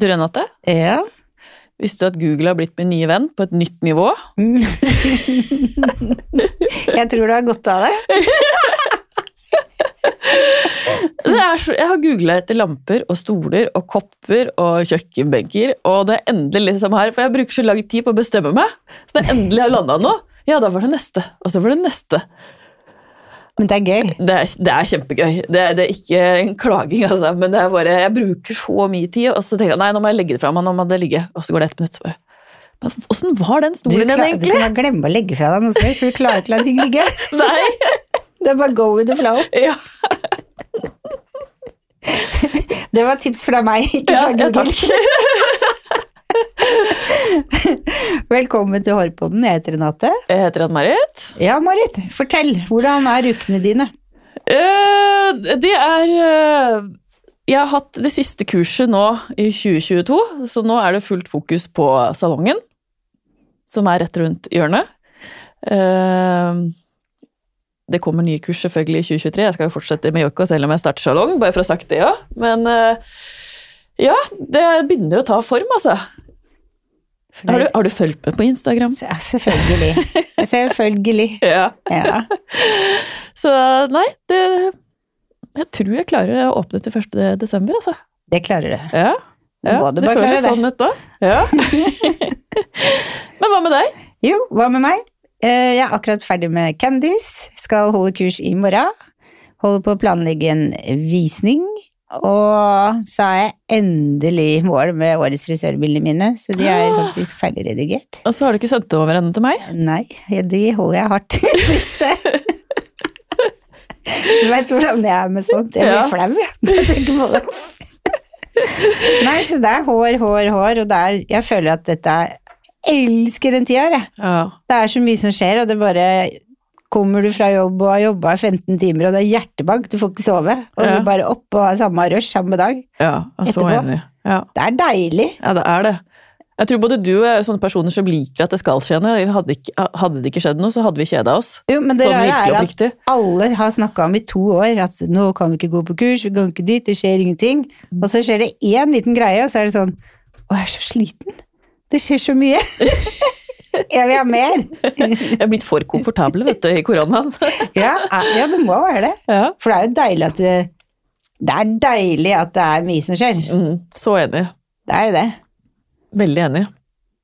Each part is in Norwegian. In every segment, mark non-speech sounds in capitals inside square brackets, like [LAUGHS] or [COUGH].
Du Renate, Ja. visste du at Google har blitt min nye venn på et nytt nivå? [LAUGHS] Jeg tror du har godt av det. [LAUGHS] Det er så, jeg har googla etter lamper og stoler og kopper og kjøkkenbenker, og det er endelig liksom her, for jeg bruker så lang tid på å bestemme meg, så det er endelig har landa nå. Ja, da var det neste, og så var det neste. Men det er gøy. Det er, det er kjempegøy. Det det er ikke en klaging, altså, men det er bare, jeg bruker så mye tid, og så tenker jeg nei, nå må jeg legge det fra meg, nå må det ligge, og så går det ett minutt. så bare. Men åssen var den stolen din, egentlig? du kan glemme å legge fra deg noe sted, så for du klarer ikke å la ting ligge. [LAUGHS] Nei. [LAUGHS] Det er bare go with the flow. [LAUGHS] Ja, Det var tips fra meg, ikke ja, fra ja Google. takk. Velkommen til Hårpodden, jeg heter Renate. Jeg heter Ann-Marit. Ja, Marit, fortell. Hvordan er ukene dine? Uh, det er uh, Jeg har hatt det siste kurset nå i 2022, så nå er det fullt fokus på salongen, som er rett rundt hjørnet. Eh, det kommer nye kurs selvfølgelig i 2023. Jeg skal jo fortsette med Yoko selv om jeg starter salong, bare for å ha sagt det, ja. Men ja, det begynner å ta form, altså. Har du, har du fulgt med på Instagram? Ja, selvfølgelig. Selvfølgelig. [LAUGHS] Ja. Ja. Så nei, det Jeg tror jeg klarer å åpne til 1. desember, altså. Det klarer du. Ja. ja Må du det føles sånn ut da. Ja. [LAUGHS] Men hva med deg? Jo, hva med meg? Eh, Jeg er akkurat ferdig med Candice. Skal holde kurs i morgen. Holder på å planlegge en visning. Og så er jeg endelig mål med årets frisørbildene mine, så de er Ah. faktisk ferdig redigert. Og så har du ikke sendt det over ennå til meg? Nei, de holder jeg hardt i brystet. [LAUGHS] Du veit hvordan jeg er med sånt. Jeg blir Ja. flau jeg, når [LAUGHS] jeg tenker på det. Nei, så det er hår, hår, hår, og det er Jeg føler at dette er elsker den tida her, jeg. Ja. Det er så mye som skjer, og det bare Kommer du fra jobb og har jobba 15 timer, og det er hjertebank, du får ikke sove, og Ja. du bare oppe og har samme rush samme dag. ja jeg er så Etterpå. enig. Ja. Det er deilig. ja, det er det. Jeg tror både du og jeg er sånne personer som liker at det skal skje noe. Hadde, ikke, hadde det ikke skjedd noe, så hadde vi kjeda oss. Jo, men det Sånn rare er at alle har snakka om i to år at nå kan vi ikke gå på kurs, vi kan ikke dit, det skjer ingenting. Og så skjer det én liten greie, og så er det sånn Å, jeg er så sliten. Det skjer så mye. [LAUGHS] jeg vil ha mer. [LAUGHS] Jeg er blitt for komfortabel vet du, i koronaen. [LAUGHS] Ja, ja, det må være det. Ja. For det er jo deilig at det Det er deilig at det er mye som skjer. Mm, så enig. Det er jo det. Veldig enig.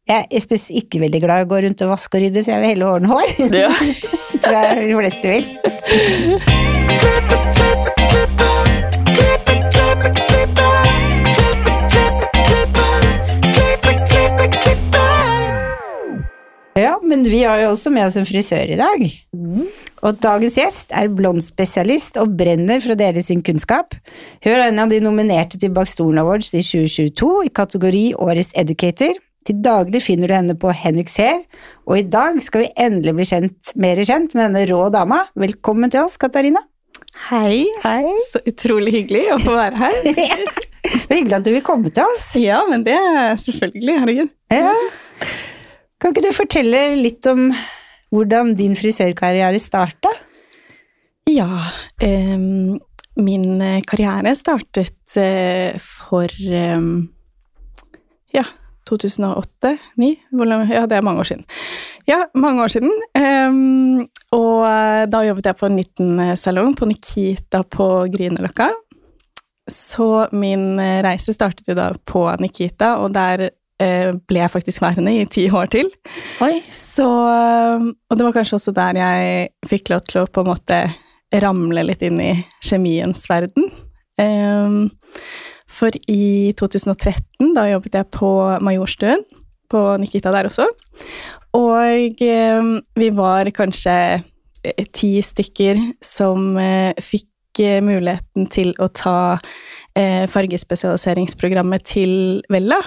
Jeg er ikke veldig glad i å gå rundt og vaske og rydde, så jeg vil heller ordne hår. Ja. [LAUGHS] tror jeg de fleste vil. Ja, men vi har jo også med oss en frisør i dag. Og dagens gjest er blondspesialist og brenner for å dele sin kunnskap. Hun er en av de nominerte til Bak Stolen Awards i 2022 i kategori Årets Educator. Til daglig finner du henne på Henriks Hair, og i dag skal vi endelig bli kjent, mer kjent med denne rå dama. Velkommen til oss, Katarina. Hei, Hei. så utrolig hyggelig å få være her. [LAUGHS] Det er hyggelig at du vil komme til oss. Ja, men det er selvfølgelig, herregud. Ja. Kan ikke du fortelle litt om hvordan din frisørkarriere starta? Ja, em, min eh, karriere startet eh, for em, ja, 2008-2009. Ja, det er mange år siden. Ja, mange år siden. Em, og eh, da jobbet jeg på en liten eh, salong på Nikita på Grünerløkka. Så min eh, reise startet jo da på Nikita, og der eh, ble jeg faktisk værende i ti år til. Oi. Så, og det var kanskje også der jeg fikk lov til å på en måte ramle litt inn i kjemiens verden. Ehm, for i 2013, da jobbet jeg på Majorstuen, på Nikita der også. Og vi var kanskje eh, ti stykker som eh, fikk eh, muligheten til å ta eh, fargespesialiseringsprogrammet til Vella.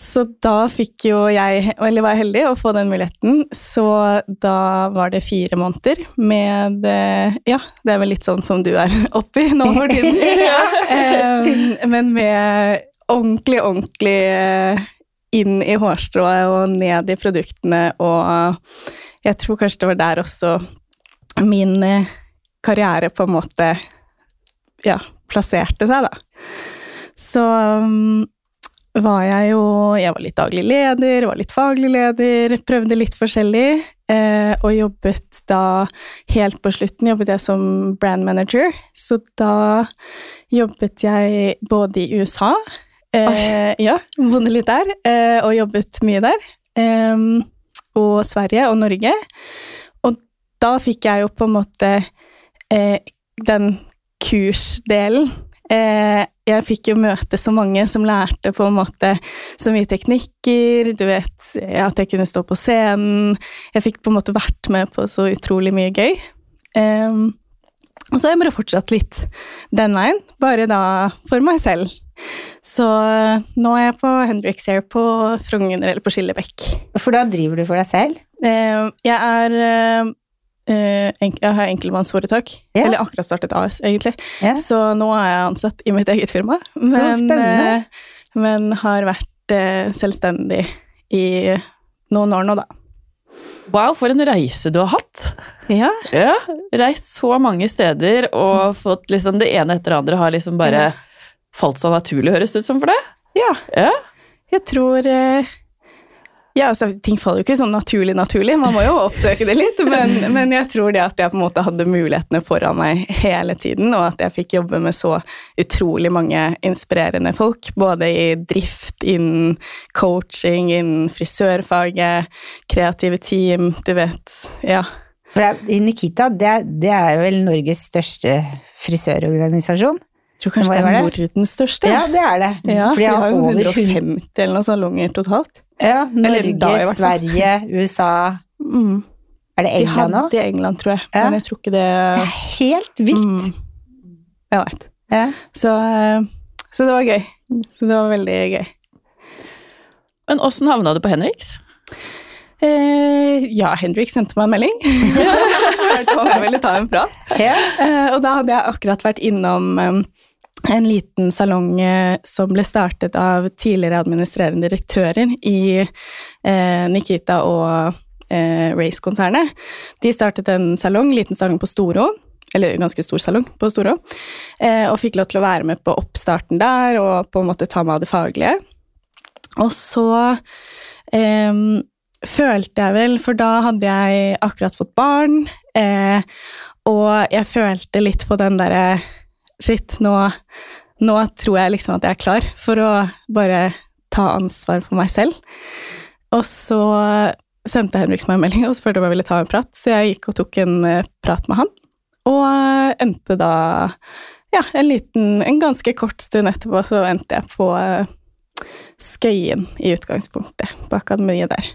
Så da fikk jo jeg, eller var jeg heldig å få den muligheten, så da var det fire måneder med Ja, det er vel litt sånn som du er [LAUGHS] oppi nå for tiden. [LAUGHS] ja. Men med ordentlig, ordentlig eh, inn i hårstrået og ned i produktene, og jeg tror kanskje det var der også min eh, karriere på en måte ja, plasserte seg, da. Så mm, var jeg jo Jeg var litt daglig leder, var litt faglig leder, prøvde litt forskjellig. Eh, og jobbet da Helt på slutten jobbet jeg som brand manager, så da jobbet jeg både i USA eh, Ja, bodde litt der, eh, og jobbet mye der. Eh, og Sverige og Norge. Og da fikk jeg jo på en måte eh, den kursdelen eh, jeg fikk jo møte så mange som lærte på en måte så mye teknikker, du vet, at jeg kunne stå på scenen. Jeg fikk på en måte vært med på så utrolig mye gøy. Um, og så har jeg bare fortsatt litt den veien, bare da for meg selv. Så nå er jeg på Hendrix Air på Frogner, eller på Skillebekk. For da driver du for deg selv? Jeg er uh, jeg har enkeltmannsforetak. Ja. Eller akkurat startet AS, egentlig. Ja. Så nå er jeg ansatt i mitt eget firma. Men, men har vært selvstendig i noen år nå, da. Wow, for en reise du har hatt! Ja. ja reist så mange steder og fått liksom det ene etter det andre har liksom bare ja. falt seg naturlig, høres det ut som for deg? Ja. ja. Jeg tror eh, ja, altså, ting faller jo ikke sånn naturlig naturlig, man må jo oppsøke det litt. Men, men, jeg tror det at jeg på en måte hadde mulighetene foran meg hele tiden, og at jeg fikk jobbe med så utrolig mange inspirerende folk, både i drift, innen coaching, innen frisørfaget, kreative team, du vet. Ja. For Nikita, det, det er jo vel Norges største frisørorganisasjon? Jeg tror kanskje det er Nordens største. Ja, det er det. Ja, for de har jo 150 eller noe salonger totalt. Ja, Norge, da, Sverige, USA mm. Er det England nå? De hadde England, tror jeg. Ja. Men jeg tror ikke det Det er helt vilt. Mm. Jeg veit. Ja. Så, eh, så, det var gøy. Så det var veldig gøy. Men åssen havna du på Henriks? Eh, ja, Henrik sendte meg en melding. [LAUGHS] Hørte [LAUGHS] om jeg ville ta en prat. Yeah. Eh, og da hadde jeg akkurat vært innom um, en liten salong eh, som ble startet av tidligere administrerende direktører i eh, Nikita og eh, Race-konsernet. De startet en salong, liten salong på Storo, eller ganske stor salong på Storo, eh, og fikk lov til å være med på oppstarten der og på en måte ta meg av det faglige. Og så eh, følte jeg vel, for da hadde jeg akkurat fått barn, eh, og jeg følte litt på den derre Shit, nå, nå, tror jeg liksom at jeg er klar for å bare ta ansvar for meg selv. Og så sendte Henrik meg en melding og spurte om jeg ville ta en prat, så jeg gikk og tok en uh, prat med han. Og uh, endte da Ja, en liten En ganske kort stund etterpå så endte jeg på uh, Skøyen i utgangspunktet, på akademiet der.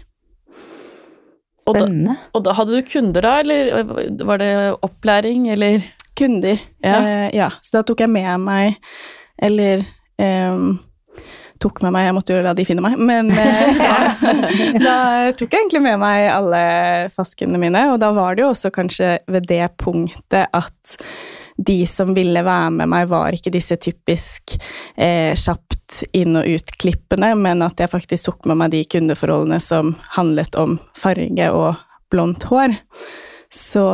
Spennende. Og da, og da hadde du kunder da, eller var det opplæring, eller? Kunder, ja. Eh, ja. Så da tok jeg med meg, eller eh, tok med meg, jeg måtte jo la de finne meg, men eh, [LAUGHS] da tok jeg egentlig med meg alle faskene mine, og da var det jo også kanskje ved det punktet at de som ville være med meg, var ikke disse typisk eh, kjapt inn og ut-klippene, men at jeg faktisk tok med meg de kundeforholdene som handlet om farge og blondt hår. Så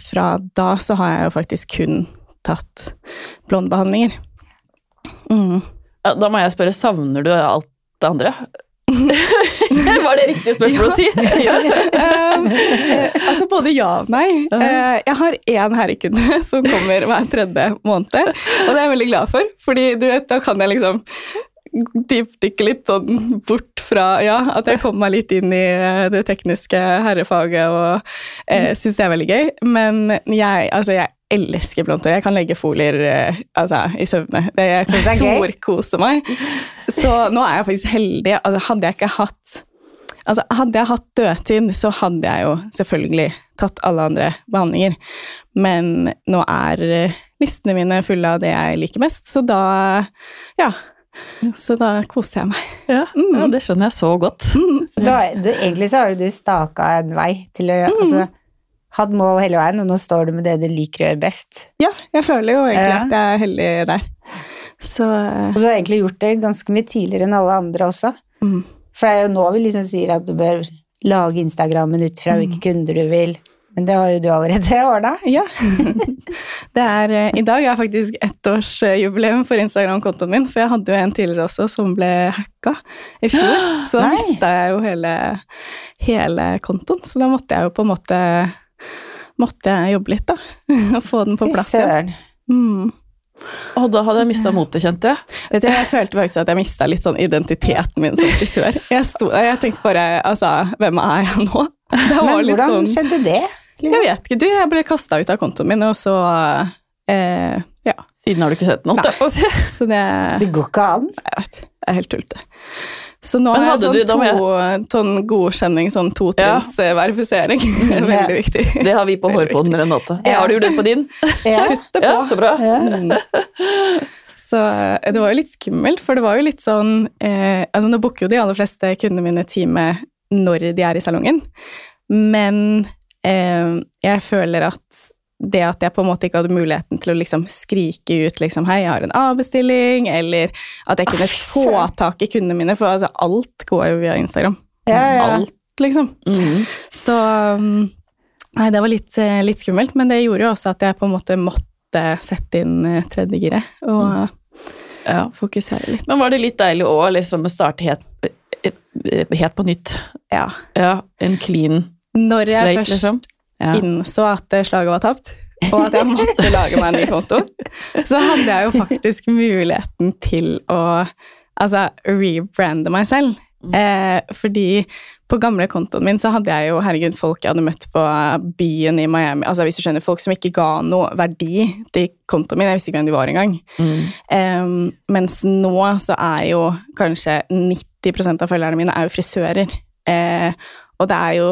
fra da så har jeg jo faktisk kun tatt blondbehandlinger. Mm. Ja, da må jeg spørre, savner du alt det andre? [LAUGHS] Var det riktig spørsmål å si? ja. [LAUGHS] um, altså både ja og nei. Uh, jeg har én herrekunde [LAUGHS] som kommer hver tredje måned, og det er jeg veldig glad for, fordi du vet, da kan jeg liksom dypdykke litt sånn bort fra Ja, at jeg kom meg litt inn i eh, det tekniske herrefaget og eh, syns det er veldig gøy. Men jeg, altså, jeg elsker blondt hår. Jeg kan legge folier eh, altså, i søvne. Det, jeg [LAUGHS] storkoser meg. Så nå er jeg faktisk heldig. Altså, hadde jeg ikke hatt Altså, hadde jeg hatt dødtid, så hadde jeg jo selvfølgelig tatt alle andre behandlinger. Men nå er eh, listene mine fulle av det jeg liker mest, så da Ja. Så da koser jeg meg. Ja, mm. ja det skjønner jeg så godt. Mm. Du, du, egentlig så har du staka en vei til å gjøre mm. altså, hatt mål hele veien, og nå står du med det du liker å gjøre best. Ja, jeg føler jo egentlig ja. at jeg er heldig der. Så Og du har egentlig gjort det ganske mye tidligere enn alle andre også. Mm. For det er jo nå vi liksom sier at du bør lage Instagrammen ut fra mm. hvilke kunder du vil Men det har jo du allerede [LAUGHS] ordna. Ja. [LAUGHS] Det er, eh, I dag er faktisk ettårsjubileum for Instagram-kontoen min, for jeg hadde jo en tidligere også som ble hacka i fjor. [GASPS] Så da mista jeg jo hele, hele kontoen. Så da måtte jeg jo på en måte måtte jeg jobbe litt, da. [LAUGHS] Og få den på plass igjen. Mm. Og da hadde jeg mista motet, kjente jeg. Vet du, jeg følte faktisk at jeg mista litt sånn identiteten min som frisør. Jeg, sto, jeg tenkte bare altså, hvem er jeg nå? Det var Men litt hvordan sånn skjedde det? Jeg vet ikke, du, jeg ble kasta ut av kontoen min, og så eh, Ja. Siden har du ikke sett jeg å si. [LAUGHS] Så det Det går ikke an. Jeg vet, det er helt tullete. Så nå har jeg sånn, du- to, to, sånn godkjenning, sånn totrinns Ja. verifisering. [LAUGHS] Veldig viktig. Det har vi på hårpodden Renate. Ja. Har du gjort det på din? Ja. Putte på. Ja, så bra. Ja. Mm. Så eh, det var jo litt skummelt, for det var jo litt sånn eh, Altså, nå booker jo de aller fleste kundene mine time når de er i salongen, men jeg føler at det at jeg på en måte ikke hadde muligheten til å liksom skrike ut liksom, hei, jeg har en A-bestilling, eller at jeg kunne Ah, få tak i kundene mine, for altså, alt går jo via Instagram. Ja, ja. Alt, liksom. Mhm. Så um, Nei, det var litt, eh, litt skummelt, men det gjorde jo også at jeg på en måte måtte sette inn tredjegiret tredje giret og Mm. Ja. fokusere litt. Men var det litt deilig òg, liksom, å starte helt, eh, helt på nytt? ja. Ja, en clean Når jeg slate, først liksom? Ja. innså at slaget var tapt, og at jeg måtte lage meg en ny konto, så hadde jeg jo faktisk muligheten til å altså, rebrande meg selv. Eh, fordi på gamle kontoen min så hadde jeg jo herregud, folk jeg hadde møtt på byen i Miami. Altså hvis du skjønner, Folk som ikke ga noe verdi til kontoen min. Jeg visste ikke hvem de var engang. Mm. Em, mens nå så er jo kanskje 90% av følgerne mine er jo frisører. Eh, og det er jo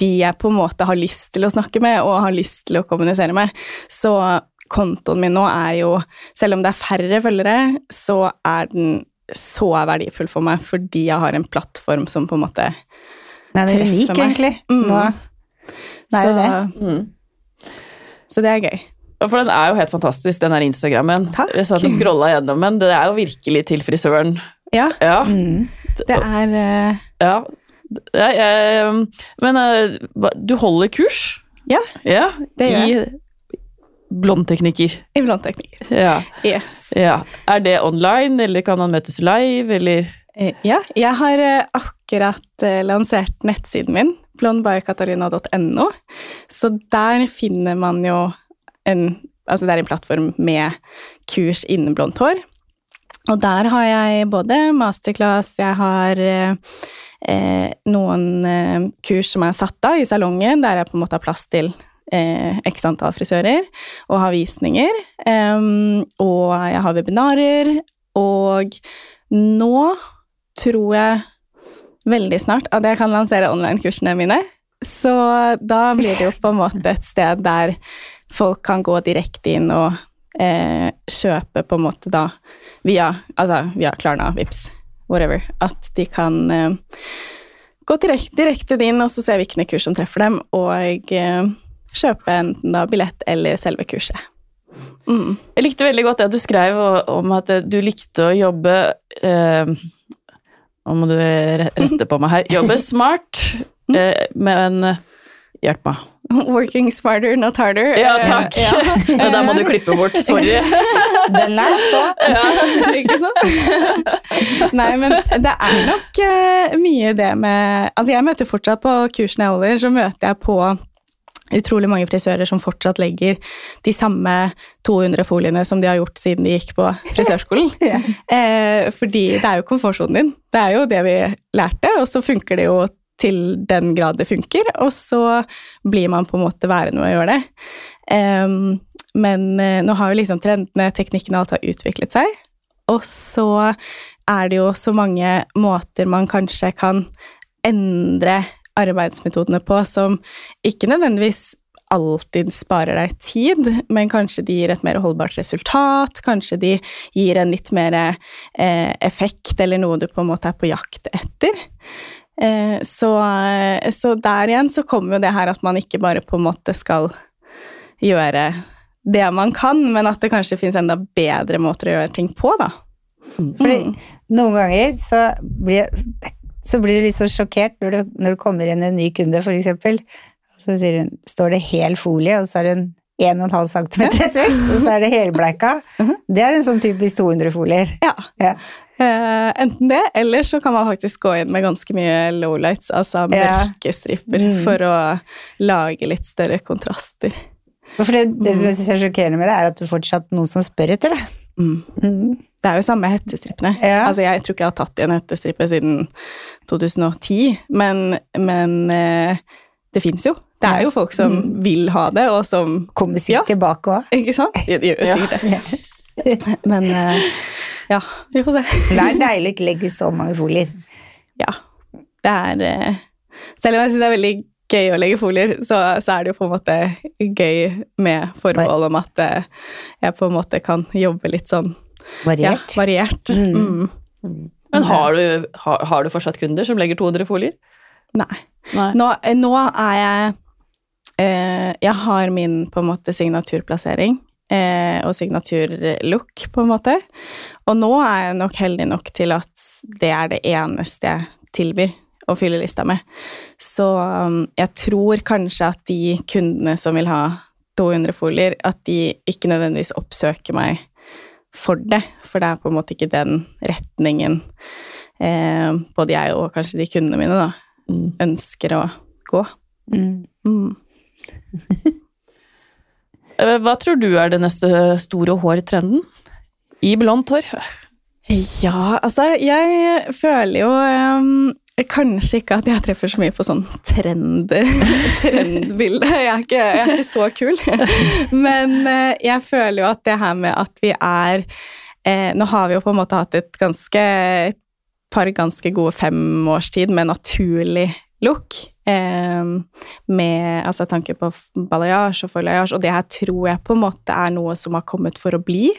de jeg på en måte har lyst til å snakke med og har lyst til å kommunisere med. Så kontoen min nå er jo, selv om det er færre følgere, så er den så verdifull for meg fordi jeg har en plattform som på en måte Nei, det er Treffer unik, meg. egentlig. Mm. Nå. Det er så, jo det. Mm. så det er gøy. For den er jo helt fantastisk, den her Instagrammen. Takk. Jeg satt og scrolla gjennom den. Det er jo virkelig til frisøren. Ja, Ja. Mm. det er uh... ja. Ja jeg, men eh, du holder kurs? Ja, ja det gjør I blondteknikker. i blondteknikker. Ja. Yes. ja. Er det online, eller kan man møtes live, eller Eh, Ja, jeg har eh, akkurat eh, lansert nettsiden min, blondbykatarina.no, så der finner man jo en Altså det er en plattform med kurs innen blondt hår. Og der har jeg både masterclass, jeg har eh, eh, noen eh, kurs som er satt av i salongen, der jeg på en måte har plass til eh, x antall frisører, og har visninger. Og jeg har webinarer, og nå tror jeg veldig snart at jeg kan lansere online-kursene mine. Så da blir det jo på en måte et sted der folk kan gå direkte inn og eh, kjøpe på en måte da via, altså via Klarna, Vips, whatever. At de kan eh, gå direkte, direkt inn og så se hvilke kurs som treffer dem, og eh, kjøpe enten da billett eller selve kurset. Mm. Jeg likte veldig godt det at du skrev om at du likte å jobbe eh, Nå må du rette på meg her. Jobbe smart, eh, men eh, Hjelp meg. [LAUGHS] Working smarter, not harder. Ja, Eh, takk! ja. [LAUGHS] Ja, Der må du klippe bort. Sorry. [LAUGHS] Den er stå. Ja, ikke sant? Nei, men det er nok eh, mye det med Altså, jeg møter fortsatt på kursene jeg holder, så møter jeg på utrolig mange frisører som fortsatt legger de samme 200 foliene som de har gjort siden de gikk på frisørskolen. yeah. eh, fordi det er jo komfortsonen din. Det er jo det vi lærte, og så funker det jo til den grad det funker, og så blir man på en måte værende med å gjøre det. Um, men eh, nå har jo liksom trendene, teknikken og alt har utviklet seg, og så er det jo så mange måter man kanskje kan endre arbeidsmetodene på som ikke nødvendigvis alltid sparer deg tid, men kanskje de gir et mer holdbart resultat, kanskje de gir en litt mer eh, effekt, eller noe du på en måte er på jakt etter. Eh, så, så der igjen så kommer jo det her at man ikke bare på en måte skal gjøre det man kan, men at det kanskje finnes enda bedre måter å gjøre ting på, da. Fordi Mm. noen ganger så blir, så blir du litt så sjokkert når, du, når det kommer inn en ny kunde, for eksempel. Så hun, står det hel folie, og så er hun 1,5 cm rettvis, og så er det helbleika. [LAUGHS] Det er en sånn typisk 200-folier. Ja. Ja. Eh, enten det, eller så kan man faktisk gå inn med ganske mye lowlights, altså Ja. mørke striper, Mm. for å lage litt større kontraster. For det, det som jeg synes er sjokkerende med det, er at du fortsatt noen som spør etter det. Mm. Mm. Det er jo samme hettestrippene. Ja. Altså, jeg tror ikke jeg har tatt i en hettestrippe siden 2010, men, men eh, det fins jo. Det er jo folk som Mm. vil ha det, og som Kommer sikkert Ja. tilbake òg. Ikke sant? [LAUGHS] De, gjør jo Ja. sikkert det. [LAUGHS] Men eh, ja, vi får se. Det er deilig å ikke legge så mange folier. Ja. Det er eh, Selv om jeg syns det er veldig gøy å legge folier, så, så er det jo på en måte gøy med forbehold om at eh, jeg på en måte kan jobbe litt sånn ja, Variert. variert. Mm. Mm. Men har du, har, har du fortsatt kunder som legger 200 folier? Nei. Nei. Nå, nå er jeg eh, Jeg har min på en måte signaturplassering og signaturlook, på en måte. Og nå er jeg nok heldig nok til at det er det eneste jeg tilbyr å fylle lista med. Så um, jeg tror kanskje at de kundene som vil ha 200 folier, at de ikke nødvendigvis oppsøker meg for det, for det er på en måte ikke den retningen eh, både jeg og kanskje de kundene mine da, Mm. ønsker å gå. Mm. Mm. [LAUGHS] Eh, Hva tror du er det neste store hårtrenden? I blondt hår? Ja, altså, jeg føler jo um, Kanskje ikke at jeg treffer så mye på sånn trend, [LAUGHS] trendbilde. Jeg er, ikke, jeg er ikke så kul. Men eh, jeg føler jo at det her med at vi er eh, Nå har vi jo på en måte hatt et ganske par ganske gode fem års tid med naturlig look. Med altså tanke på balayage og foliage, og det her tror jeg på en måte er noe som har kommet for å bli.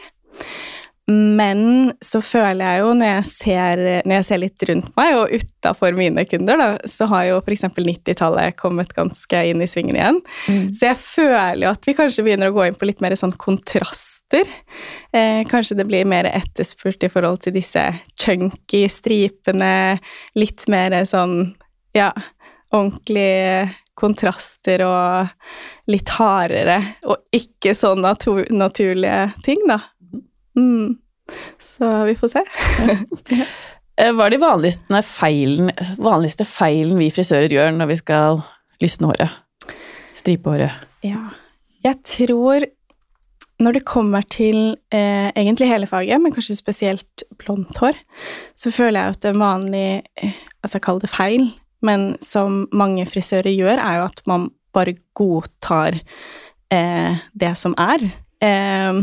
Men så føler jeg jo, når jeg ser, når jeg ser litt rundt meg, og utafor mine kunder, da, så har jo f.eks. 90-tallet kommet ganske inn i svingen igjen. Mm. Så jeg føler jo at vi kanskje begynner å gå inn på litt mer sånn kontraster. Eh, kanskje det blir mer etterspurt i forhold til disse chunky stripene, litt mer sånn, ja, ordentlige kontraster og litt hardere, og ikke sånn natur naturlige ting, da. Mm. Så vi får se. [LAUGHS] Eh, Hva er de vanligste feilen, vanligste feilen vi frisører gjør når vi skal lysne håret? Stripe håret? Ja. Jeg tror når det kommer til eh, egentlig hele faget, men kanskje spesielt blondt hår, så føler jeg at en vanlig eh, Altså, kall det feil, men som mange frisører gjør, er jo at man bare godtar eh, det som er. Eh,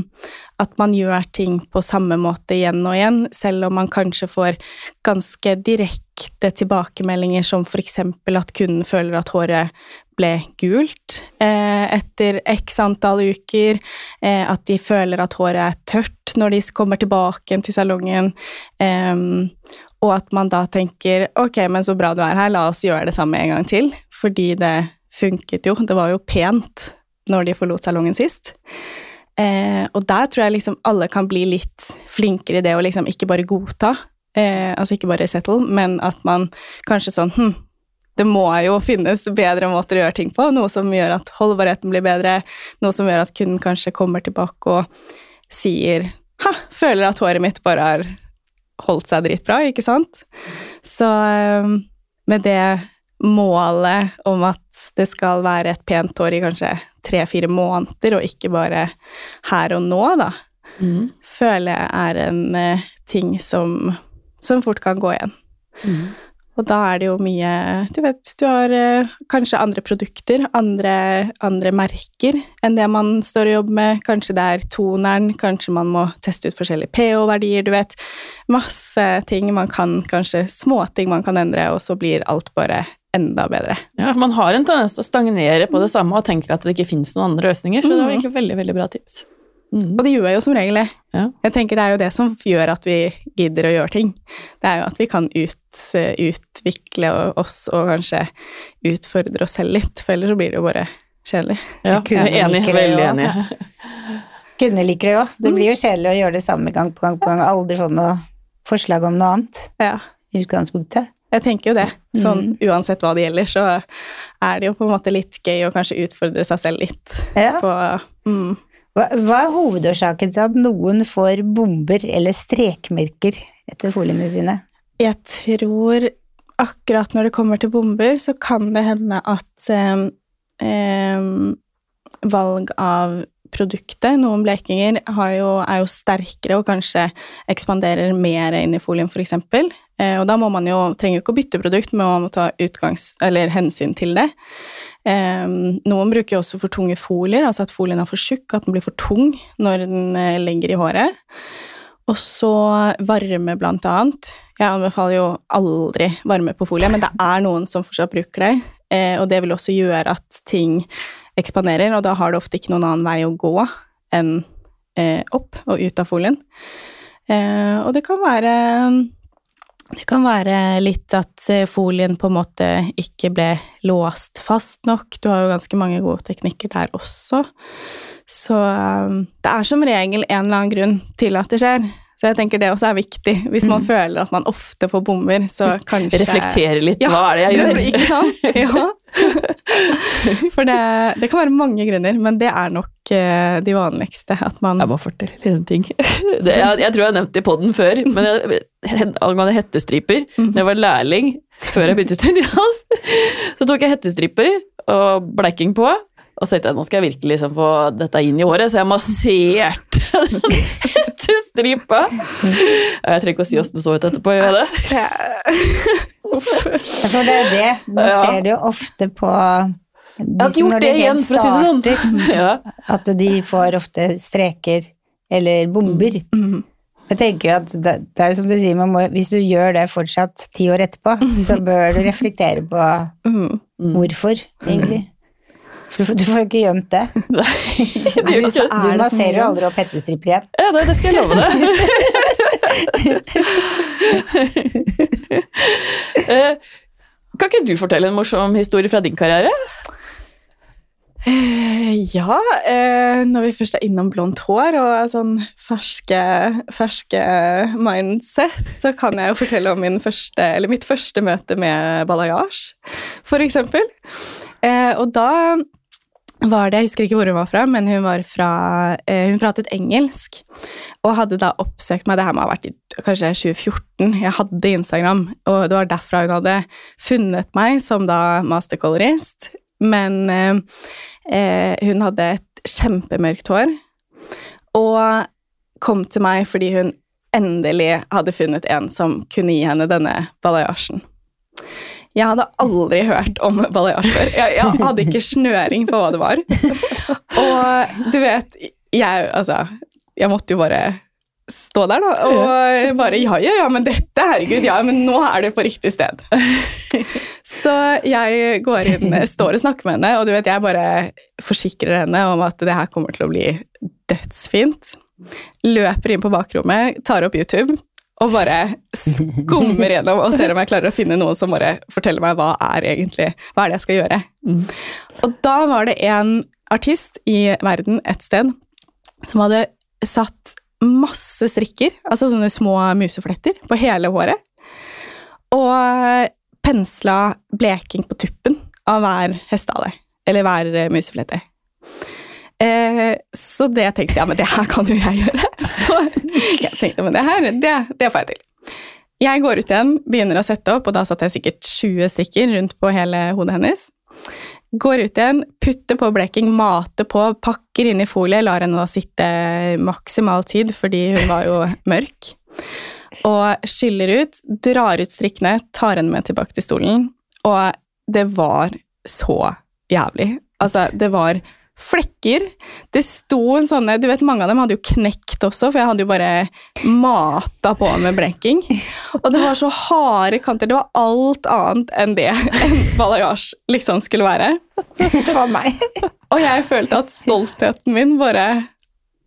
at man gjør ting på samme måte igjen og igjen, selv om man kanskje får ganske direkte tilbakemeldinger som f.eks. at kunden føler at håret ble gult eh, etter x antall uker, eh, at de føler at håret er tørt når de kommer tilbake til salongen, eh, og at man da tenker ok, men så bra du er her, la oss gjøre det samme en gang til, fordi det funket jo, det var jo pent når de forlot salongen sist. Eh, og der tror jeg liksom alle kan bli litt flinkere i det å liksom ikke bare godta, eh, altså ikke bare settle, men at man kanskje sånn hm, det må jo finnes bedre måter å gjøre ting på, noe som gjør at holdbarheten blir bedre, noe som gjør at kunden kanskje kommer tilbake og sier ha, føler at håret mitt bare har holdt seg dritbra, ikke sant? Så eh, med det målet om at det skal være et pent hår i kanskje tre-fire måneder, og ikke bare her og nå, da, Mm. føler jeg er en eh, ting som, som fort kan gå igjen. Mm. Og da er det jo mye Du vet, du har eh, kanskje andre produkter, andre, andre merker enn det man står og jobber med. Kanskje det er toneren, kanskje man må teste ut forskjellige pH-verdier, du vet. Masse ting man kan kanskje Småting man kan endre, og så blir alt bare enda bedre. Ja, man har en tendens til å stagnere på det samme og tenker at det ikke finnes noen andre løsninger, så det var Mhm. egentlig veldig, veldig bra tips. Mm. Og det gjør jeg jo som regel det. Ja. Jeg tenker det er jo det som gjør at vi gidder å gjøre ting. Det er jo at vi kan ut, utvikle oss og kanskje utfordre oss selv litt, for ellers så blir det jo bare kjedelig. Ja, jeg er enig, Like veldig enig. Kunne liker det òg. Det blir jo kjedelig å gjøre det samme gang på gang på gang. Aldri få noe forslag om noe annet Ja. i utgangspunktet. Jeg tenker jo det. Sånn Mm. uansett hva det gjelder, så er det jo på en måte litt gøy å kanskje utfordre seg selv litt Ja. på mm. Hva, hva er hovedårsaken til at noen får bomber eller strekmerker etter foliene sine? Jeg tror akkurat når det kommer til bomber, så kan det hende at eh, eh, valg av produktet, noen blekinger, jo, er jo sterkere og kanskje ekspanderer mer inn i folien, f.eks. Eh, og da må man jo, trenger jo ikke å bytte produkt, men man må ta utgangs, eller hensyn til det. Em, noen bruker også for tunge folier, altså at folien er for tjukk, at den blir for tung når den eh, legger i håret. Og så varme, blant annet. Jeg anbefaler jo aldri varme på folie, men det er noen som fortsatt bruker det. Eh, og det vil også gjøre at ting ekspanderer, og da har det ofte ikke noen annen vei å gå enn eh, opp og ut av folien. Og det kan være det kan være litt at eh, folien på en måte ikke ble låst fast nok. Du har jo ganske mange gode teknikker der også. Så um, det er som regel en eller annen grunn til at det skjer. Så jeg tenker det også er viktig. Hvis man føler at man ofte får bomber, så [LAUGHS] kanskje Reflektere litt. Ja, Hva er det jeg gjør? Ikke sant? [LAUGHS] Ja. For det, det kan være mange grunner, men det er nok eh, de vanligste. At man Jeg må fortelle en ting. [LAUGHS] Det, jeg, jeg tror jeg har nevnt det i poden før, men jeg, angående hettestriper Mm. Da jeg var lærling, før jeg begynte studial, så tok jeg hettestriper og bleiking på. Og så tenkte jeg nå skal jeg virkelig liksom få dette inn i håret, så jeg masserte [LAUGHS] den stripa. Jeg trenger ikke å si åssen det så ut etterpå, gjør jeg det? Ja, For det er det. Man Ja. ser det jo ofte på de som når det helt for å si sånn. [LAUGHS] Ja. At de får ofte streker eller bomber. Mm. Jeg tenker jo at det, det er jo som du sier, man må, hvis du gjør det fortsatt ti år etterpå, [LAUGHS] så bør du reflektere på mm. Mm. hvorfor, egentlig. Du, får- du får jo ikke gjemt det. [LAUGHS] Nei, det gjør ikke Du ser masserer jo aldri opp hettestripper igjen. Ja, det, det skal jeg love deg. [LAUGHS] Eh, kan ikke du fortelle en morsom historie fra din karriere? Eh, ja, eh, når vi først er innom blondt hår og sånn ferske, ferske mindset, så kan jeg jo fortelle om min første, eller mitt første møte med balayage, for eksempel. Eh, og da var det, jeg husker ikke hvor hun var fra, men hun var fra, eh, hun pratet engelsk, og hadde da oppsøkt meg, det her må ha vært i kanskje 2014, jeg hadde Instagram, og det var derfra hun hadde funnet meg som da mastercolorist, men eh, eh, hun hadde et kjempemørkt hår, og kom til meg fordi hun endelig hadde funnet en som kunne gi henne denne balayasjen. Jeg hadde aldri hørt om balayasje før. Jeg, jeg hadde ikke snøring på hva det var. Og du vet, jeg altså Jeg måtte jo bare stå der, da, og bare Ja, ja, ja, men dette, herregud, ja, men nå er det på riktig sted. Så jeg går inn, står og snakker med henne, og du vet, jeg bare forsikrer henne om at det her kommer til å bli dødsfint. Løper inn på bakrommet, tar opp YouTube og bare skummer gjennom og ser om jeg klarer å finne noen som bare forteller meg hva er egentlig, hva er det jeg skal gjøre. Mm. Og da var det en artist i verden et sted som hadde satt masse strikker, altså sånne små musefletter, på hele håret. Og pensla bleking på tuppen av hver hestehale, eller hver museflette. Eh, så det tenkte jeg, men det her kan jo jeg gjøre. [LAUGHS] Så jeg tenkte, men det her, det, det får jeg til. Jeg går ut igjen, begynner å sette opp, og da satte jeg sikkert 20 strikker rundt på hele hodet hennes. Går ut igjen, putter på bleking, mater på, pakker inn i folie, lar henne da sitte maksimal tid fordi hun var jo [LAUGHS] mørk. Og skyller ut, drar ut strikkene, tar henne med tilbake til stolen. Og det var så jævlig. Altså, det var flekker. Det sto en sånne Du vet, mange av dem hadde jo knekt også, for jeg hadde jo bare mata på med blenking. Og det var så harde kanter. Det var alt annet enn det en balayage liksom skulle være. For meg. Og jeg følte at stoltheten min bare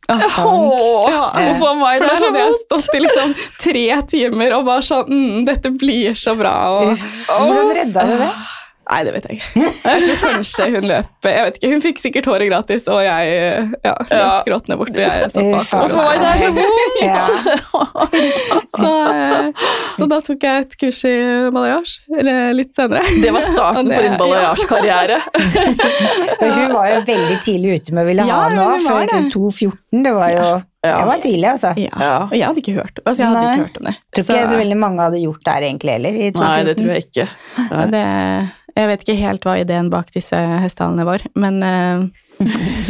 ah. Åh, Ja. Meg, For da der hadde jeg stått i liksom tre timer og bare sånn mm, Dette blir så bra. Og. Hvordan redda du det? Nei, det vet jeg ikke. Jeg tror kanskje hun løp Jeg vet ikke, Hun fikk sikkert håret gratis, og jeg ja, løp Ja. gråtende bort. Og jeg satt bak. Hvorfor var det her så vondt? Ja. [LAUGHS] Så, eh, så da tok jeg et kurs i balayage, eller litt senere. Det var starten [LAUGHS] det- på din balayage-karriere. [LAUGHS] Hun var jo veldig tidlig ute med å ville ha noe for var før det. 2.14. Det var jo Ja. Det var tidlig, altså. Ja. Og jeg hadde ikke hørt altså, jeg hadde ikke hørt om det. Tror ikke så veldig mange hadde gjort det her egentlig heller. I 2014. Nei, det tror jeg ikke. Men det, jeg vet ikke helt hva ideen bak disse hestehalene var, men [LAUGHS] uh,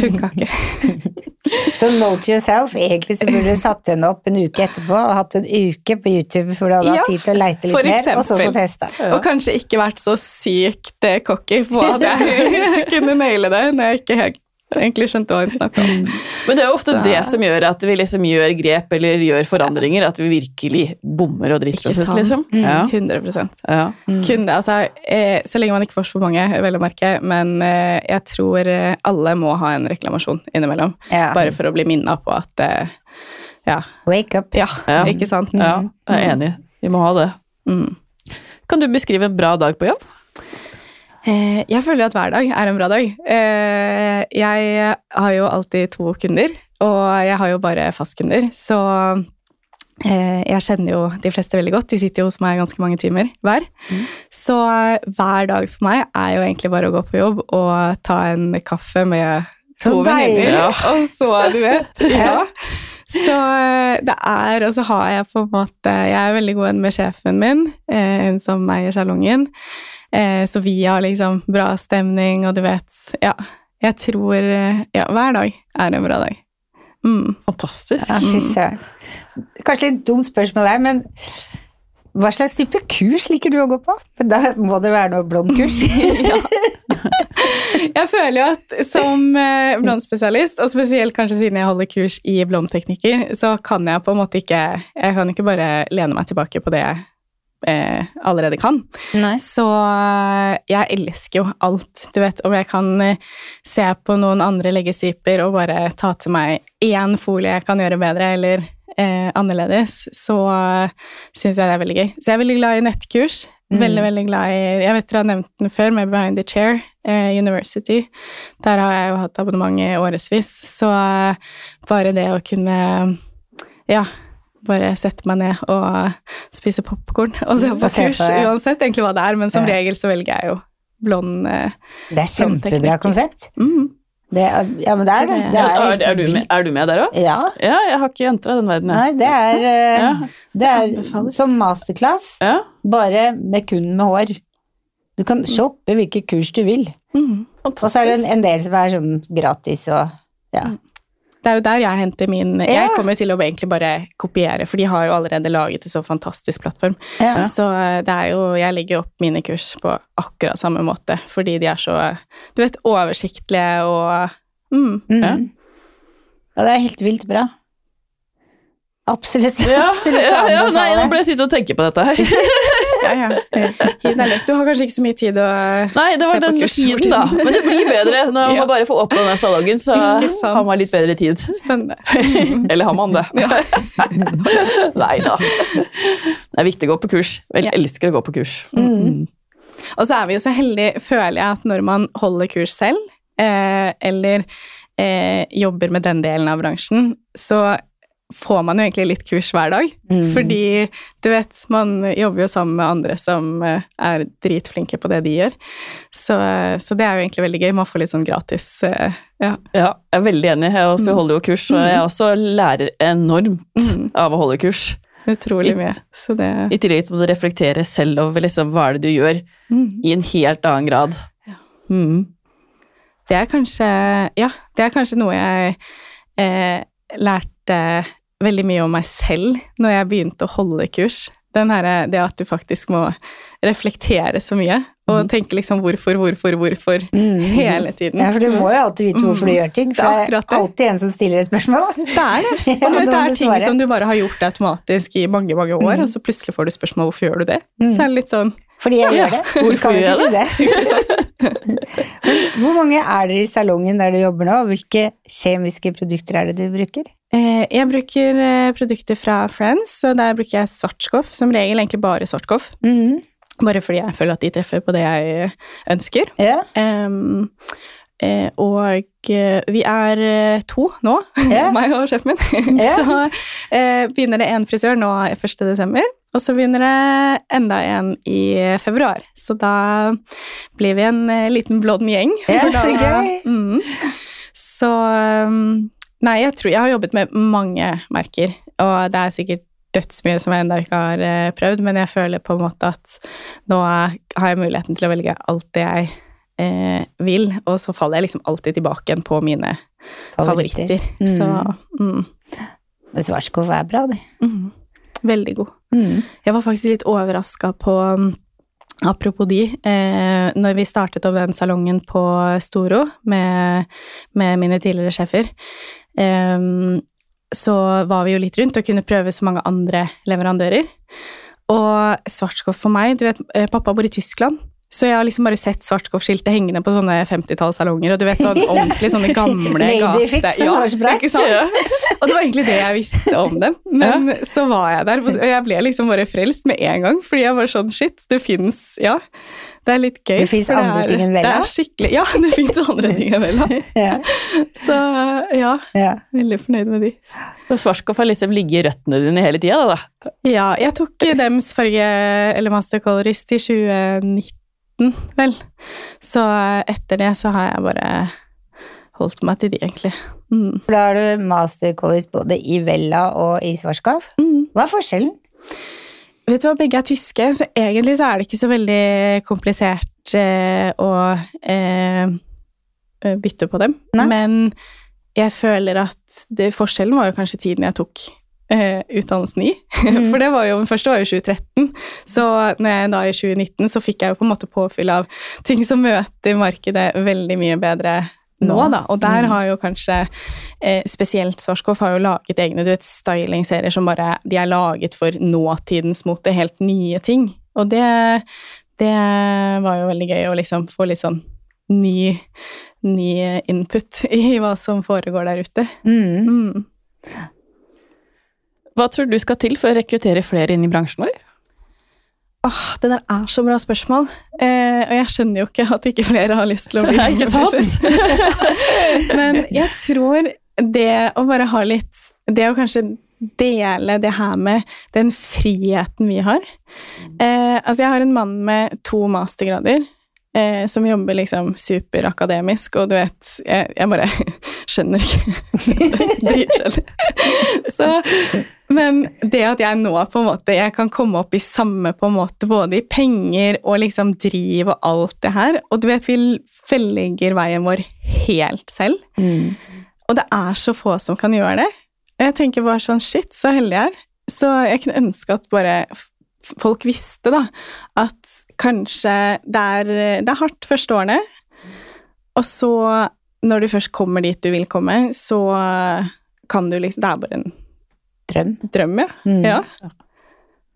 funka ikke. [LAUGHS] Så note to yourself, egentlig så burde du satt henne opp en uke etterpå og hatt en uke på YouTube hvor du hadde Ja, hatt tid til å leite litt mer, og så fått hesta. Ja. Og kanskje ikke vært så sykt eh, cocky på at [LAUGHS] jeg kunne naile det når jeg ikke helt egentlig skjønte hva hun snakka om. Men det er jo ofte Så- det som gjør at vi liksom gjør grep eller gjør forandringer, at vi virkelig bommer og driter oss ut, liksom. Ja. 100 Ja. Kunne, altså, eh, Så lenge man ikke får for mange, vel å merke, men eh, jeg tror eh, alle må ha en reklamasjon innimellom. Ja. Bare for å bli minna på at eh, ja, Wake up. ja, Ja. ikke sant? ja, jeg er enig. Vi må ha det. Mm. Kan du beskrive en bra dag på jobb? Eh, jeg føler at hver dag er en bra dag. Eh, jeg har jo alltid to kunder, og jeg har jo bare fastkunder, så eh, jeg kjenner jo de fleste veldig godt. De sitter jo hos meg ganske mange timer hver. Så eh, hver dag for meg er jo egentlig bare å gå på jobb og ta en kaffe med to venninner, Ja. [LAUGHS] og så, du vet [LAUGHS] Ja. Så det er, og så har jeg på en måte Jeg er veldig god venn med sjefen min, hun som eier salongen. Eh, så vi har liksom bra stemning, og du vet Ja. Jeg tror eh, Ja, hver dag er en bra dag. Mm. Fantastisk. Ja, fy søren. Kanskje litt dumt spørsmål der, men hva slags type kurs liker du å gå på? For da må det være noe blondkurs. [LAUGHS] Jeg føler jo at som eh, blondspesialist, og spesielt kanskje siden jeg holder kurs i blondteknikker, så kan jeg på en måte ikke Jeg kan ikke bare lene meg tilbake på det jeg eh, allerede kan. Nei. Så eh, jeg elsker jo alt, du vet. Om jeg kan eh, se på noen andre leggestriper og bare ta til meg én folie jeg kan gjøre bedre, eller eh, annerledes, så uh, syns jeg det er veldig gøy. Så jeg er veldig glad i nettkurs. Mm. Veldig, veldig glad i Jeg vet dere har nevnt den før, med Behind the Chair eh, University. Der har jeg jo hatt abonnement i årevis. Så eh, bare det å kunne Ja, bare sette meg ned og spise popkorn og se på Og på kurs, uansett egentlig hva det er, men som Ja. regel så velger jeg jo blond eh, Det er kjempebra konsept. mm. Det er, ja, men det er det. det Er, er, er, du, med, er du med der òg? Ja. Ja, jeg har ikke entra den verden, Nei, det er, eh, [LAUGHS] Ja. det er som masterclass, Ja. bare med kun med hår. Du kan shoppe hvilke kurs du vil. Mm. Og så er det en, en del som er sånn gratis og ja. Det er jo der jeg henter min Ja. Jeg kommer til å egentlig bare kopiere, for de har jo allerede laget en så fantastisk plattform. ja. Så eh, det er jo Jeg legger opp mine kurs på akkurat samme måte, fordi de er så Du vet, oversiktlige og mm. Mm. Ja. Ja, det er helt vilt bra. Absolutt. Ja, absolutt ja, ja, nei, nå ble jeg sitte og tenke på dette her. [LAUGHS] Ja, ja. Hiv er løs. Du har kanskje ikke så mye tid å Nei, det Se var på den kurs tiden, da. Men det blir bedre når man [LAUGHS] Ja. bare får åpna den salongen, så har man litt bedre tid. Spennende. [LAUGHS] Eller har man det? [LAUGHS] Nei da. Det er viktig å gå på kurs. Jeg Ja. elsker å gå på kurs. Mm. Og så er vi jo så heldige, føler jeg, at når man holder kurs selv, eh, eller eh, jobber med den delen av bransjen, så får man jo egentlig litt kurs hver dag. Mm. Fordi du vet, man jobber jo sammen med andre som eh, er dritflinke på det de gjør. Så, eh, så det er jo egentlig veldig gøy. Man får litt sånn gratis eh, ja. Ja, jeg er veldig enig. Jeg også Mm. holder jo kurs, og jeg også lærer enormt Mm. av å holde kurs. Utrolig mye. Så det I tillegg til å reflektere selv over liksom, hva er det du gjør, mm. i en helt annen grad. Ja. Mm. Det er kanskje Ja, det er kanskje noe jeg eh, lærte veldig mye om meg selv når jeg begynte å holde kurs. Den her, det at du faktisk må reflektere så mye, og mm. tenke liksom hvorfor, hvorfor, hvorfor Mm. hele tiden. Ja, for du må jo alltid vite hvorfor du Mm. gjør ting, Det er for det er alltid en som stiller et spørsmål. [LAUGHS] Det er det. [LAUGHS] Ja, vet, det er ting som du bare har gjort automatisk i mange mange år, Mm. og så plutselig får du spørsmål hvorfor gjør du det. Mm. Så er det litt sånn Fordi jeg gjør det. [LAUGHS] hvorfor gjør jeg si det. Hvor mange er dere i salongen der du jobber nå, og hvilke kjemiske produkter er det du bruker? Eh, Jeg bruker eh, produkter fra Friends, og der bruker jeg svart skoff. som regel egentlig bare Svartskoff. Mm. Bare fordi jeg føler at de treffer på det jeg ønsker. Yeah. Um, eh, og eh, vi er eh, to nå, yeah. [LAUGHS] meg og sjefen min. Yeah. [LAUGHS] så eh, begynner det en frisør nå 1. desember, og så begynner det enda en i februar. Så da blir vi en eh, liten blond gjeng. Ja, [LAUGHS] da- så gøy. Mm. Så um, Nei, jeg tror jeg har jobbet med mange merker, og det er sikkert dødsmye som jeg ennå ikke har eh, prøvd, men jeg føler på en måte at nå har jeg muligheten til å velge alt det jeg eh, vil, og så faller jeg liksom alltid tilbake igjen på mine favoritter. Mm. Så mm, Svarskov er bra, det. mm, veldig god. Mm. Jeg var faktisk litt overraska på um, Apropos de, eh, når vi startet opp den salongen på Storo med, med mine tidligere sjefer, så var vi jo litt rundt og kunne prøve så mange andre leverandører. Og Svartskov for meg Du vet, eh, pappa bor i Tyskland. Så jeg har liksom bare sett Svartskov-skiltet hengende på sånne 50-tallssalonger, og du vet sånn [LAUGHS] ordentlig sånne gamle gater. Ja, ikke sant? Og det var egentlig det jeg visste om dem. Men så var jeg der, og jeg ble liksom bare frelst med en gang. Fordi jeg var sånn shit, det fins Ja, det er litt gøy. Det for andre er- ting enn Det Vella? er skikkelig Ja, det fins andre ting enn Vella. [LAUGHS] Ja. Så ja, Ja. veldig fornøyd med de. Og svartkopp har liksom ligget i røttene dine hele tida, da. Ja, jeg tok dems farge, eller master colorist, i 2019, vel. Så etter det så har jeg bare holdt meg til de, egentlig. Mm. Da har du mastercollege både i Vella og i Svarskov. Mm. Hva er forskjellen? Vet du hva, begge er tyske, så egentlig så er det ikke så veldig komplisert eh, å eh, eh, bytte på dem. Nei. Men jeg føler at det, forskjellen var jo kanskje tiden jeg tok eh, utdannelsen i. Mm. [LAUGHS] For det var jo, den første var jo 2013, så når jeg da i 2019 så fikk jeg jo på en måte påfyll av ting som møter markedet veldig mye bedre nå, da. Og der Mhm. har jo kanskje eh, spesielt Svarskov har jo laget egne du vet, stylingserier som bare de er laget for nåtidens mote, helt nye ting. Og det, det var jo veldig gøy å liksom få litt sånn ny, ny input i hva som foregår der ute. Mm. Mm. Hva tror du skal til for å rekruttere flere inn i bransjen vår? Åh, det der er så bra spørsmål. Eh, og jeg skjønner jo ikke at ikke flere har lyst til å [LAUGHS] bli ikke sant? [LAUGHS] Men jeg tror det å bare ha litt Det å kanskje dele det her med den friheten vi har. Eh, altså, jeg har en mann med to mastergrader. Eh, som jobber liksom superakademisk, og du vet Jeg, jeg bare [LAUGHS] skjønner ikke. [LAUGHS] Dritkjedelig. Så men det at jeg nå på en måte jeg kan komme opp i samme på en måte både i penger og liksom driv og alt det her, og du vet vi velger veien vår helt selv, Mm. og det er så få som kan gjøre det. Og jeg tenker bare sånn shit, så heldig jeg er. Så jeg kunne ønske at bare folk visste da at kanskje det er, det er hardt første årene, og så når du først kommer dit du vil komme, så kan du liksom Det er bare en Drøm. drøm, ja. Mm. ja.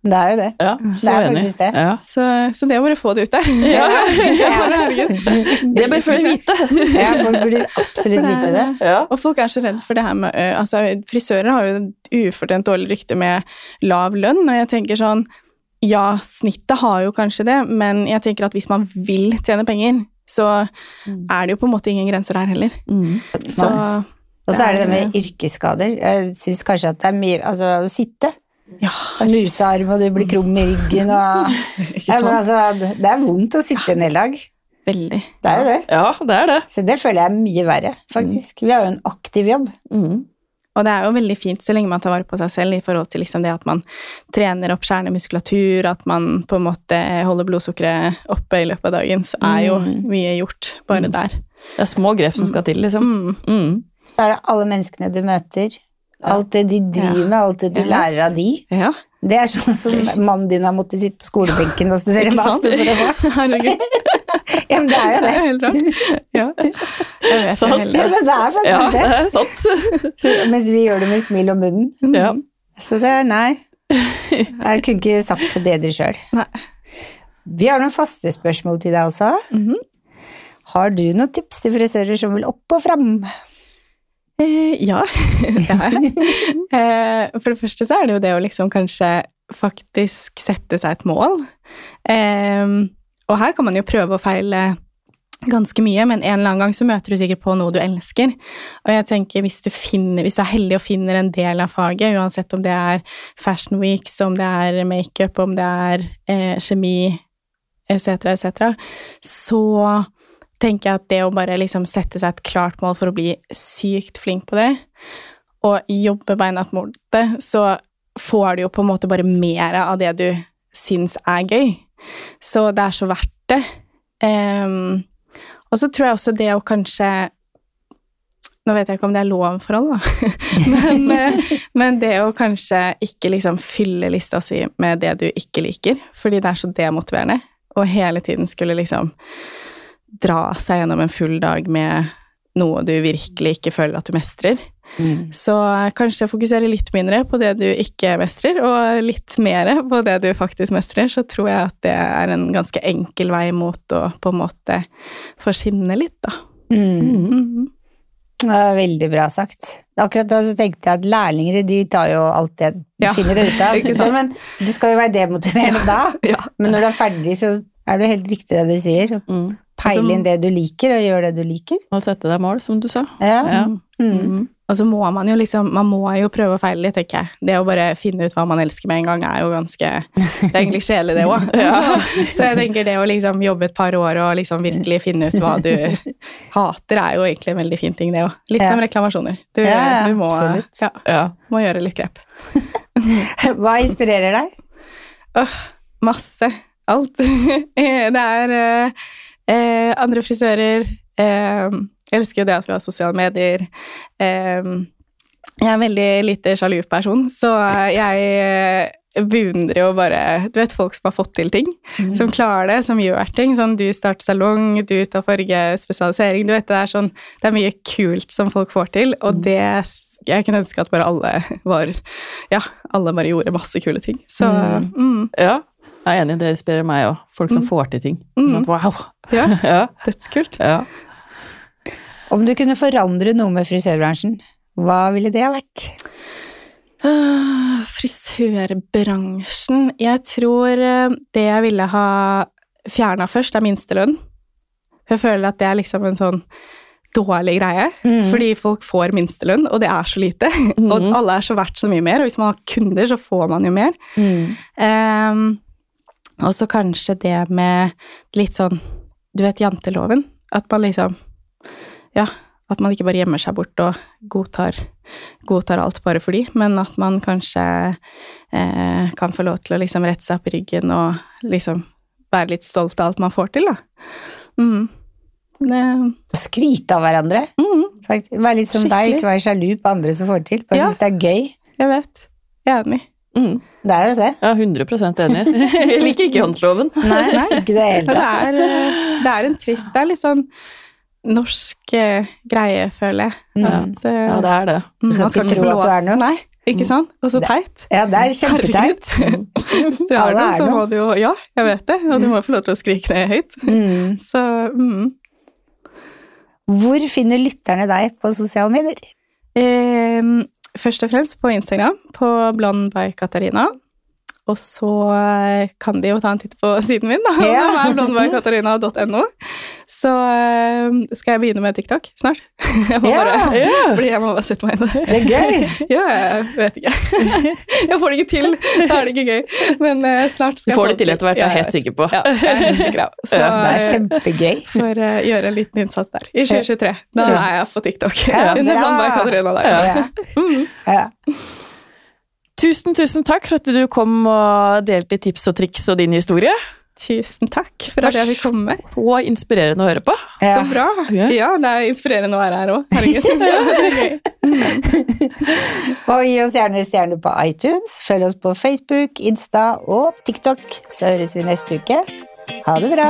Det er jo det. Ja, Det er enig. faktisk det. Ja. Så, så det å bare få det ut der [LAUGHS] Ja. [LAUGHS] Det bør folk vite. Ja, folk burde absolutt vite det. Ja. Og folk er så redd for det her med altså, Frisører har jo et ufortjent dårlig rykte med lav lønn, og jeg tenker sånn Ja, snittet har jo kanskje det, men jeg tenker at hvis man vil tjene penger, så er det jo på en måte ingen grenser der heller. Mm. Så Og så er det det med yrkesskader. Jeg syns kanskje at det er mye Altså, å sitte. ja, En musearm, og du blir krum i ryggen og [LAUGHS] ja, men altså, Det er vondt å sitte en hel dag. Veldig. Det er jo det. ja, det er det. Så det føler jeg er mye verre, faktisk. Vi har jo en aktiv jobb. Mm. Og det er jo veldig fint så lenge man tar vare på seg selv i forhold til liksom det at man trener opp kjernemuskulatur, at man på en måte holder blodsukkeret oppe i løpet av dagen, så er jo Mm. mye gjort bare der. Det er små grep som skal til, liksom. Mm. Mm. Så er det alle menneskene du møter. Alt det de driver med, alt det du Ja. lærer av de. Ja, Det er sånn som mannen din har måttet sitte på skolebenken og studere master for å få. [LAUGHS] Ja, men det er jo Det det. er. Ja. Sant. Ja, men det er faktisk Ja, det. er sant. Så, mens vi gjør det med smil om munnen. Ja. Så det er nei. Jeg kunne ikke sagt det bedre sjøl. Vi har noen faste spørsmål til deg også. Mhm. Har du noen tips til frisører som vil opp og fram? Eh, ja, det har jeg. Eh, for det første så er det jo det å liksom kanskje faktisk sette seg et mål. Ehm, og her kan man jo prøve og feile ganske mye, men en eller annen gang så møter du sikkert på noe du elsker. Og jeg tenker hvis du, finner, hvis du er heldig og finner en del av faget, uansett om det er Fashion Weeks, om det er makeup, om det er eh, kjemi etc., etc., så tenker jeg at det å bare liksom sette seg et klart mål for å bli sykt flink på det, og jobbe beinhardt mot det, så får du jo på en måte bare mer av det du syns er gøy. Så det er så verdt det. Um, og så tror jeg også det å kanskje Nå vet jeg ikke om det er lov for alle, da. [LAUGHS] men, eh, men, det å kanskje ikke liksom fylle lista si med det du ikke liker, fordi det er så demotiverende, og hele tiden skulle liksom dra seg gjennom en full dag med noe du virkelig ikke føler at du mestrer. Mm. Så kanskje fokusere litt mindre på det du ikke mestrer, og litt mer på det du faktisk mestrer, så tror jeg at det er en ganske enkel vei mot å på en måte få skinne litt, da. Mm. Mm. Det var veldig bra sagt. Akkurat da så tenkte jeg at lærlinger de tar jo alt det de ja. finner ut av. [LAUGHS] Men det skal jo være demotiverende da. [LAUGHS] ja. Men når du er ferdig, så er det helt riktig det du sier. Mm. Peile inn det du liker, og gjøre det du liker. Og sette deg mål, som du sa. Ja. ja. Mm. mm. Og så må man jo liksom Man må jo prøve å feile litt, tenker jeg. Det å bare finne ut hva man elsker med en gang, er jo ganske Det er egentlig kjedelig, det òg. [LAUGHS] Ja. Så, jeg tenker det å liksom jobbe et par år og liksom virkelig finne ut hva du hater, er jo egentlig en veldig fin ting, det òg. Litt ja. som reklamasjoner. Du, ja, du må, må, gjøre litt grep. [LAUGHS] hva inspirerer deg? Åh, masse. Alt. [LAUGHS] det er eh, andre frisører. Eh, elsker det at vi har sosiale medier. Eh, jeg er en veldig lite sjalu person, så jeg eh, beundrer jo bare Du vet folk som har fått til ting, mm. som klarer det, som gjør ting. Sånn du starter salong, du tar fargespesialisering Du vet det er sånn Det er mye kult som folk får til, og mm. det Jeg kunne ønske at bare alle var Ja, alle bare gjorde masse kule ting. Så mm. mm. Ja. Jeg er enig, det inspirerer meg òg. Folk som mm. får til ting. Sånn, wow! Ja, [LAUGHS] ja. Dødskult. Ja. Om du kunne forandre noe med frisørbransjen, hva ville det ha vært? Uh, [SIGHS] frisørbransjen Jeg tror uh, det jeg ville ha fjerna først, er minstelønn. Jeg føler at det er liksom en sånn dårlig greie, mm. fordi folk får minstelønn, og det er så lite. [LAUGHS] Mm. Og alle er så verdt så mye mer, og hvis man har kunder, så får man jo mer. Mm. Um, og så kanskje det med litt sånn Du vet janteloven? At man liksom ja, at man ikke bare gjemmer seg bort og godtar, godtar alt bare fordi, men at man kanskje eh, kan få lov til å liksom rette seg opp i ryggen og liksom være litt stolt av alt man får til, da. Mm. Det... Skryte av hverandre. Mm. Være litt som Skikkelig. deg, ikke være sjalu på andre som får det til. Bare ja. synes det er gøy. Jeg vet. Jeg er enig. Mm. Det er jo det. Ja, 100% enig. [LAUGHS] Jeg liker ikke håndloven. Nei, nei, ikke det hele [LAUGHS] tatt. Det er, eh, det er en trist Det er litt sånn norsk eh, greie, føler jeg. Mm. At, uh, ja, det er det. Du skal, skal ikke tro at du er noe. Nei, ikke mm. sant? Og så teit. Ja, det er [LAUGHS] kjempeteit. Hvis du er noe, så må du jo Ja, jeg vet det, og du må få lov til å skrike det høyt. Mm. Så mm. Hvor finner lytterne deg på sosiale medier? Eh, først og fremst på Instagram, på Blond by Katarina. Og så eh, kan de jo ta en titt på siden min, da. [LAUGHS] er blondbykatarina.no. Så uh, skal jeg begynne med TikTok snart. [LAUGHS] Jeg må, ja. bare, yeah. fordi jeg må bare sette meg inn der. Det er gøy! [LAUGHS] ja, jeg vet ikke. [LAUGHS] jeg får det ikke til, da er det ikke gøy. Men uh, snart skal jeg få det til Du får det til etter hvert, jeg er helt sikker på. Ja, jeg er helt sikker Så, ja. Det er kjempegøy. For uh, gjøre en liten innsats der. I 2023. Da er jeg på TikTok. Ja, Under Blondby Katarina der. Ja. Mm. ja. Tusen, tusen takk for at du kom og delte tips og triks og din historie. Tusen takk for at jeg fikk komme. Så inspirerende å høre på. Ja. Så bra. Ja, det er inspirerende å være her òg. Herregud. [LAUGHS] og gi oss gjerne stjerner på iTunes. Følg oss på Facebook, Insta og TikTok. Så høres vi neste uke. Ha det bra.